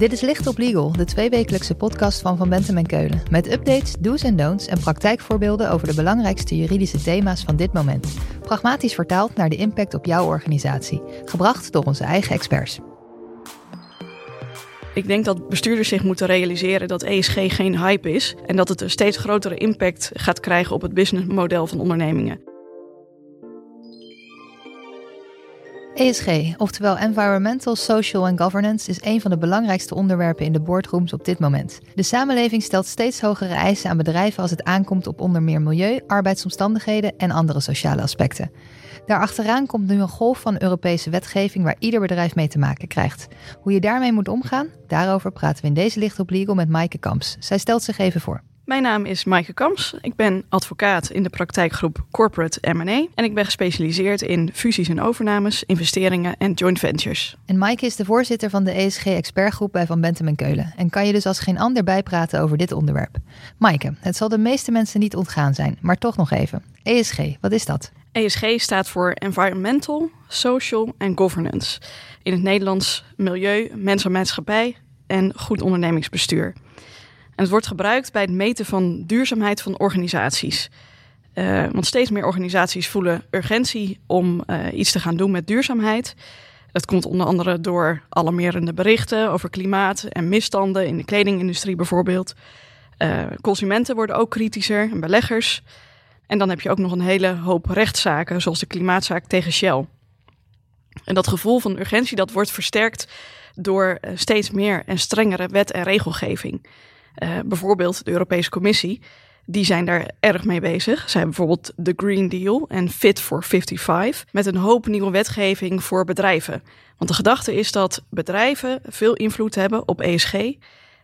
Dit is Licht op Legal, de tweewekelijkse podcast van Van Bentem en Keulen. Met updates, do's en don'ts en praktijkvoorbeelden over de belangrijkste juridische thema's van dit moment. Pragmatisch vertaald naar de impact op jouw organisatie. Gebracht door onze eigen experts. Ik denk dat bestuurders zich moeten realiseren dat ESG geen hype is en dat het een steeds grotere impact gaat krijgen op het businessmodel van ondernemingen. ESG, oftewel Environmental, Social and Governance, is een van de belangrijkste onderwerpen in de boardrooms op dit moment. De samenleving stelt steeds hogere eisen aan bedrijven als het aankomt op onder meer milieu, arbeidsomstandigheden en andere sociale aspecten. Daarachteraan komt nu een golf van Europese wetgeving waar ieder bedrijf mee te maken krijgt. Hoe je daarmee moet omgaan, daarover praten we in deze Licht op Legal met Maaike Kamps. Zij stelt zich even voor. Mijn naam is Maaike Kams. Ik ben advocaat in de praktijkgroep Corporate M&A en ik ben gespecialiseerd in fusies en overnames, investeringen en joint ventures. En Maaike is de voorzitter van de ESG-expertgroep bij Van Bentem en Keulen en kan je dus als geen ander bijpraten over dit onderwerp. Maaike, het zal de meeste mensen niet ontgaan zijn, maar toch nog even. ESG, wat is dat? ESG staat voor Environmental, Social en Governance. In het Nederlands milieu, mens en maatschappij en goed ondernemingsbestuur. Het wordt gebruikt bij het meten van duurzaamheid van organisaties. Uh, want steeds meer organisaties voelen urgentie om uh, iets te gaan doen met duurzaamheid. Dat komt onder andere door alarmerende berichten over klimaat en misstanden in de kledingindustrie bijvoorbeeld. Uh, consumenten worden ook kritischer en beleggers. En dan heb je ook nog een hele hoop rechtszaken, zoals de klimaatzaak tegen Shell. En dat gevoel van urgentie dat wordt versterkt door steeds meer en strengere wet en regelgeving. Uh, bijvoorbeeld de Europese Commissie, die zijn daar erg mee bezig. Zij hebben bijvoorbeeld de Green Deal en Fit for 55 met een hoop nieuwe wetgeving voor bedrijven. Want de gedachte is dat bedrijven veel invloed hebben op ESG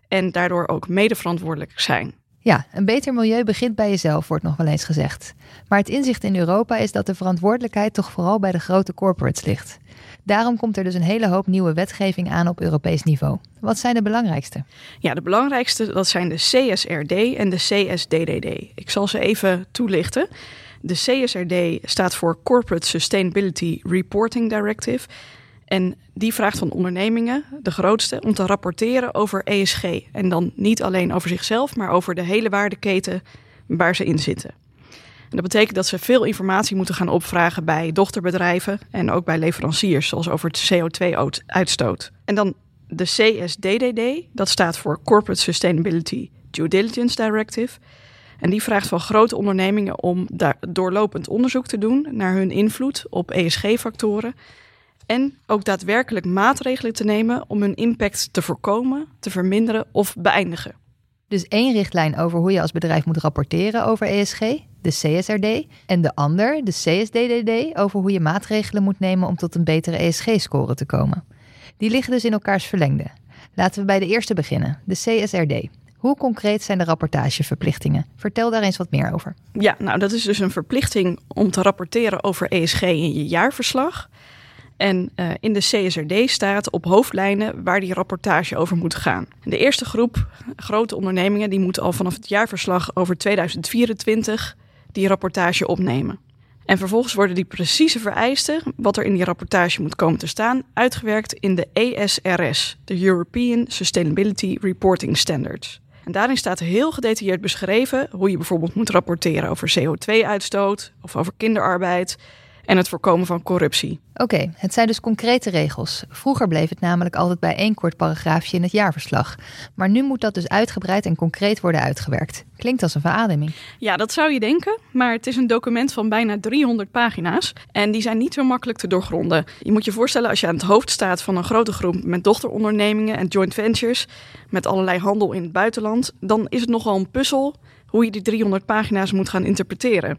en daardoor ook medeverantwoordelijk zijn. Ja, een beter milieu begint bij jezelf, wordt nog wel eens gezegd. Maar het inzicht in Europa is dat de verantwoordelijkheid toch vooral bij de grote corporates ligt. Daarom komt er dus een hele hoop nieuwe wetgeving aan op Europees niveau. Wat zijn de belangrijkste? Ja, de belangrijkste dat zijn de CSRD en de CSDDD. Ik zal ze even toelichten. De CSRD staat voor Corporate Sustainability Reporting Directive. En die vraagt van ondernemingen, de grootste, om te rapporteren over ESG. En dan niet alleen over zichzelf, maar over de hele waardeketen waar ze in zitten. En dat betekent dat ze veel informatie moeten gaan opvragen bij dochterbedrijven en ook bij leveranciers, zoals over het CO2-uitstoot. En dan de CSDDD, dat staat voor Corporate Sustainability Due Diligence Directive. En die vraagt van grote ondernemingen om doorlopend onderzoek te doen naar hun invloed op ESG-factoren. En ook daadwerkelijk maatregelen te nemen om hun impact te voorkomen, te verminderen of beëindigen. Dus één richtlijn over hoe je als bedrijf moet rapporteren over ESG, de CSRD, en de ander, de CSDDD, over hoe je maatregelen moet nemen om tot een betere ESG-score te komen. Die liggen dus in elkaars verlengde. Laten we bij de eerste beginnen, de CSRD. Hoe concreet zijn de rapportageverplichtingen? Vertel daar eens wat meer over. Ja, nou dat is dus een verplichting om te rapporteren over ESG in je jaarverslag. En uh, in de CSRD staat op hoofdlijnen waar die rapportage over moet gaan. De eerste groep grote ondernemingen die moeten al vanaf het jaarverslag over 2024 die rapportage opnemen. En vervolgens worden die precieze vereisten, wat er in die rapportage moet komen te staan, uitgewerkt in de ESRS, de European Sustainability Reporting Standards. En daarin staat heel gedetailleerd beschreven hoe je bijvoorbeeld moet rapporteren over CO2-uitstoot of over kinderarbeid en het voorkomen van corruptie. Oké, het zijn dus concrete regels. Vroeger bleef het namelijk altijd bij één kort paragraafje in het jaarverslag. Maar nu moet dat dus uitgebreid en concreet worden uitgewerkt. Klinkt als een verademing. Ja, dat zou je denken, maar het is een document van bijna 300 pagina's en die zijn niet zo makkelijk te doorgronden. Je moet je voorstellen als je aan het hoofd staat van een grote groep met dochterondernemingen en joint ventures met allerlei handel in het buitenland, dan is het nogal een puzzel hoe je die 300 pagina's moet gaan interpreteren.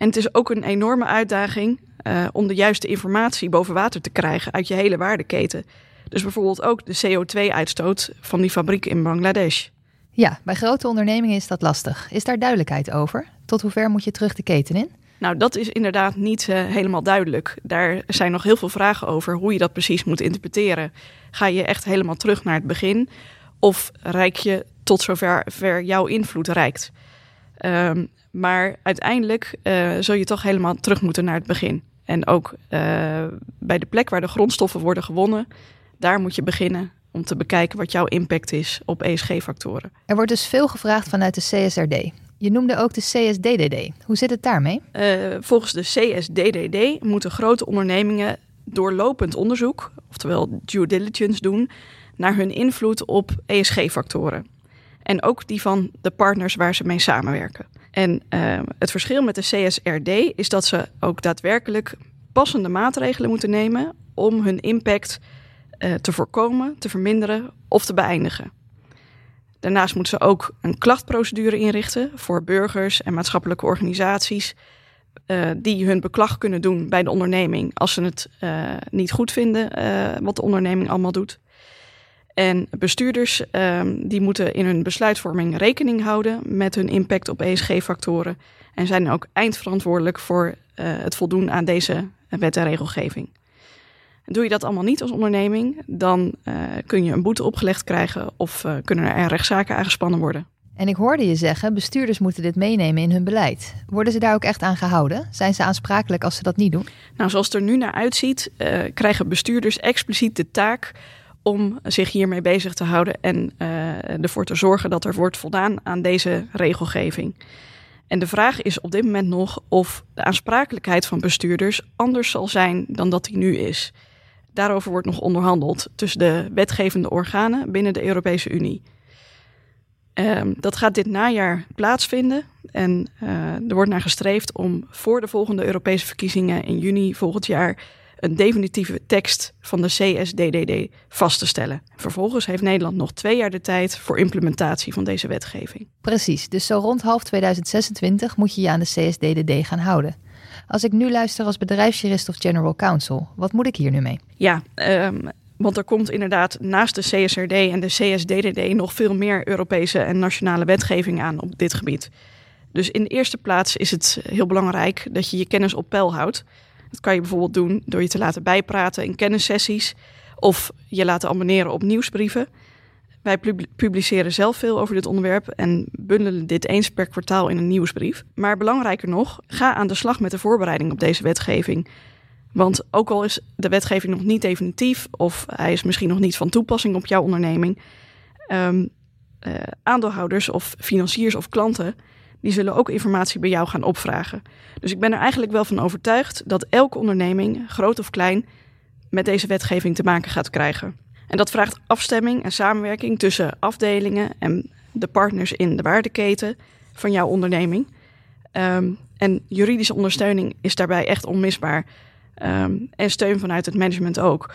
En het is ook een enorme uitdaging uh, om de juiste informatie boven water te krijgen uit je hele waardeketen. Dus bijvoorbeeld ook de CO2-uitstoot van die fabriek in Bangladesh. Ja, bij grote ondernemingen is dat lastig. Is daar duidelijkheid over? Tot hoever moet je terug de keten in? Nou, dat is inderdaad niet uh, helemaal duidelijk. Daar zijn nog heel veel vragen over hoe je dat precies moet interpreteren. Ga je echt helemaal terug naar het begin? Of reik je tot zover ver jouw invloed reikt? Um, maar uiteindelijk uh, zul je toch helemaal terug moeten naar het begin. En ook uh, bij de plek waar de grondstoffen worden gewonnen, daar moet je beginnen om te bekijken wat jouw impact is op ESG-factoren. Er wordt dus veel gevraagd vanuit de CSRD. Je noemde ook de CSDDD. Hoe zit het daarmee? Uh, volgens de CSDDD moeten grote ondernemingen doorlopend onderzoek, oftewel due diligence doen, naar hun invloed op ESG-factoren. En ook die van de partners waar ze mee samenwerken. En uh, het verschil met de CSRD is dat ze ook daadwerkelijk passende maatregelen moeten nemen om hun impact uh, te voorkomen, te verminderen of te beëindigen. Daarnaast moeten ze ook een klachtprocedure inrichten voor burgers en maatschappelijke organisaties uh, die hun beklag kunnen doen bij de onderneming als ze het uh, niet goed vinden wat de onderneming allemaal doet. En bestuurders um, die moeten in hun besluitvorming rekening houden met hun impact op ESG-factoren en zijn ook eindverantwoordelijk voor uh, het voldoen aan deze wet en regelgeving. Doe je dat allemaal niet als onderneming, dan uh, kun je een boete opgelegd krijgen of uh, kunnen er rechtszaken aangespannen worden. En ik hoorde je zeggen, bestuurders moeten dit meenemen in hun beleid. Worden ze daar ook echt aan gehouden? Zijn ze aansprakelijk als ze dat niet doen? Nou, zoals het er nu naar uitziet, krijgen bestuurders expliciet de taak om zich hiermee bezig te houden en uh, ervoor te zorgen dat er wordt voldaan aan deze regelgeving. En de vraag is op dit moment nog of de aansprakelijkheid van bestuurders anders zal zijn dan dat die nu is. Daarover wordt nog onderhandeld tussen de wetgevende organen binnen de Europese Unie. Um, dat gaat dit najaar plaatsvinden en uh, er wordt naar gestreefd om voor de volgende Europese verkiezingen in juni volgend jaar een definitieve tekst van de CSDDD vast te stellen. Vervolgens heeft Nederland nog twee jaar de tijd voor implementatie van deze wetgeving. Precies, dus zo rond half 2026 moet je je aan de CSDDD gaan houden. Als ik nu luister als bedrijfsjurist of general counsel, wat moet ik hier nu mee? Ja, um, want er komt inderdaad naast de CSRD en de CSDDD nog veel meer Europese en nationale wetgeving aan op dit gebied. Dus in de eerste plaats is het heel belangrijk dat je je kennis op peil houdt. Dat kan je bijvoorbeeld doen door je te laten bijpraten in kennissessies of je laten abonneren op nieuwsbrieven. Wij publiceren zelf veel over dit onderwerp en bundelen dit eens per kwartaal in een nieuwsbrief. Maar belangrijker nog, ga aan de slag met de voorbereiding op deze wetgeving. Want ook al is de wetgeving nog niet definitief of hij is misschien nog niet van toepassing op jouw onderneming, um, uh, aandeelhouders of financiers of klanten die zullen ook informatie bij jou gaan opvragen. Dus ik ben er eigenlijk wel van overtuigd dat elke onderneming, groot of klein, met deze wetgeving te maken gaat krijgen. En dat vraagt afstemming en samenwerking tussen afdelingen en de partners in de waardeketen van jouw onderneming. Um, en juridische ondersteuning is daarbij echt onmisbaar. Um, en steun vanuit het management ook.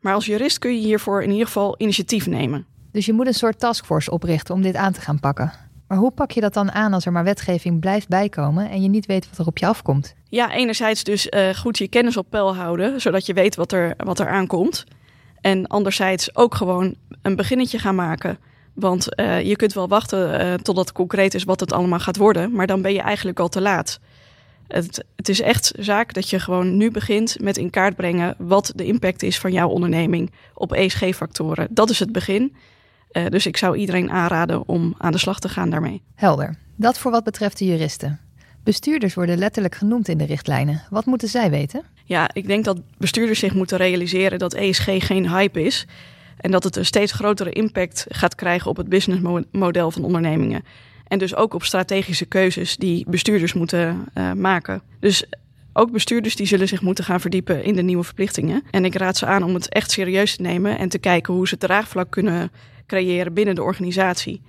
Maar als jurist kun je hiervoor in ieder geval initiatief nemen. Dus je moet een soort taskforce oprichten om dit aan te gaan pakken. Maar hoe pak je dat dan aan als er maar wetgeving blijft bijkomen en je niet weet wat er op je afkomt? Ja, enerzijds dus uh, goed je kennis op peil houden, zodat je weet wat er, wat er aankomt. En anderzijds ook gewoon een beginnetje gaan maken. Want uh, je kunt wel wachten uh, totdat het concreet is wat het allemaal gaat worden, maar dan ben je eigenlijk al te laat. Het, het, is echt zaak dat je gewoon nu begint met in kaart brengen wat de impact is van jouw onderneming op ESG-factoren. Dat is het begin. Uh, dus ik zou iedereen aanraden om aan de slag te gaan daarmee. Helder. Dat voor wat betreft de juristen. Bestuurders worden letterlijk genoemd in de richtlijnen. Wat moeten zij weten? Ja, ik denk dat bestuurders zich moeten realiseren dat ESG geen hype is. En dat het een steeds grotere impact gaat krijgen op het businessmodel van ondernemingen. En dus ook op strategische keuzes die bestuurders moeten uh, maken. Dus ook bestuurders die zullen zich moeten gaan verdiepen in de nieuwe verplichtingen. En ik raad ze aan om het echt serieus te nemen en te kijken hoe ze draagvlak kunnen creëren binnen de organisatie.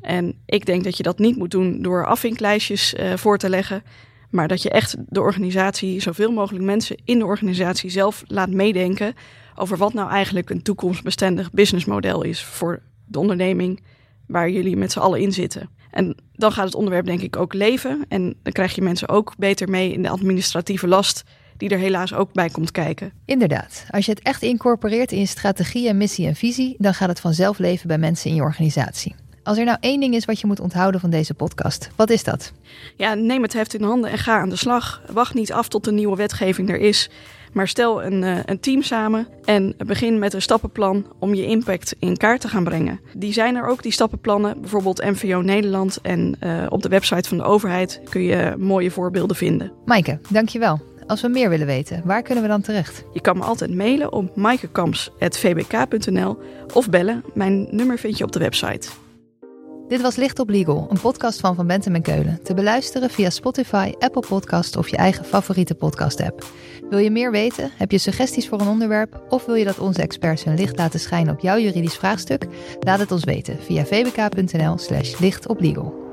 En ik denk dat je dat niet moet doen door afvinklijstjes uh, voor te leggen, maar dat je echt de organisatie, zoveel mogelijk mensen in de organisatie zelf laat meedenken over wat nou eigenlijk een toekomstbestendig businessmodel is voor de onderneming waar jullie met z'n allen in zitten. En dan gaat het onderwerp denk ik ook leven en dan krijg je mensen ook beter mee in de administratieve last die er helaas ook bij komt kijken. Inderdaad, als je het echt incorporeert in je strategie en missie en visie, dan gaat het vanzelf leven bij mensen in je organisatie. Als er nou één ding is wat je moet onthouden van deze podcast, wat is dat? Ja, neem het heft in handen en ga aan de slag. Wacht niet af tot de nieuwe wetgeving er is. Maar stel een, uh, een, team samen en begin met een stappenplan om je impact in kaart te gaan brengen. Die zijn er ook, die stappenplannen, bijvoorbeeld MVO Nederland en uh, op de website van de overheid kun je mooie voorbeelden vinden. Maaike, dankjewel. Als we meer willen weten, waar kunnen we dan terecht? Je kan me altijd mailen op maaikekamps.vbk.nl of bellen. Mijn nummer vind je op de website. Dit was Licht op Legal, een podcast van Van Bentem en Keulen. Te beluisteren via Spotify, Apple Podcast of je eigen favoriete podcast-app. Wil je meer weten? Heb je suggesties voor een onderwerp? Of wil je dat onze experts hun licht laten schijnen op jouw juridisch vraagstuk? Laat het ons weten via vbk.nl/slash lichtoplegal.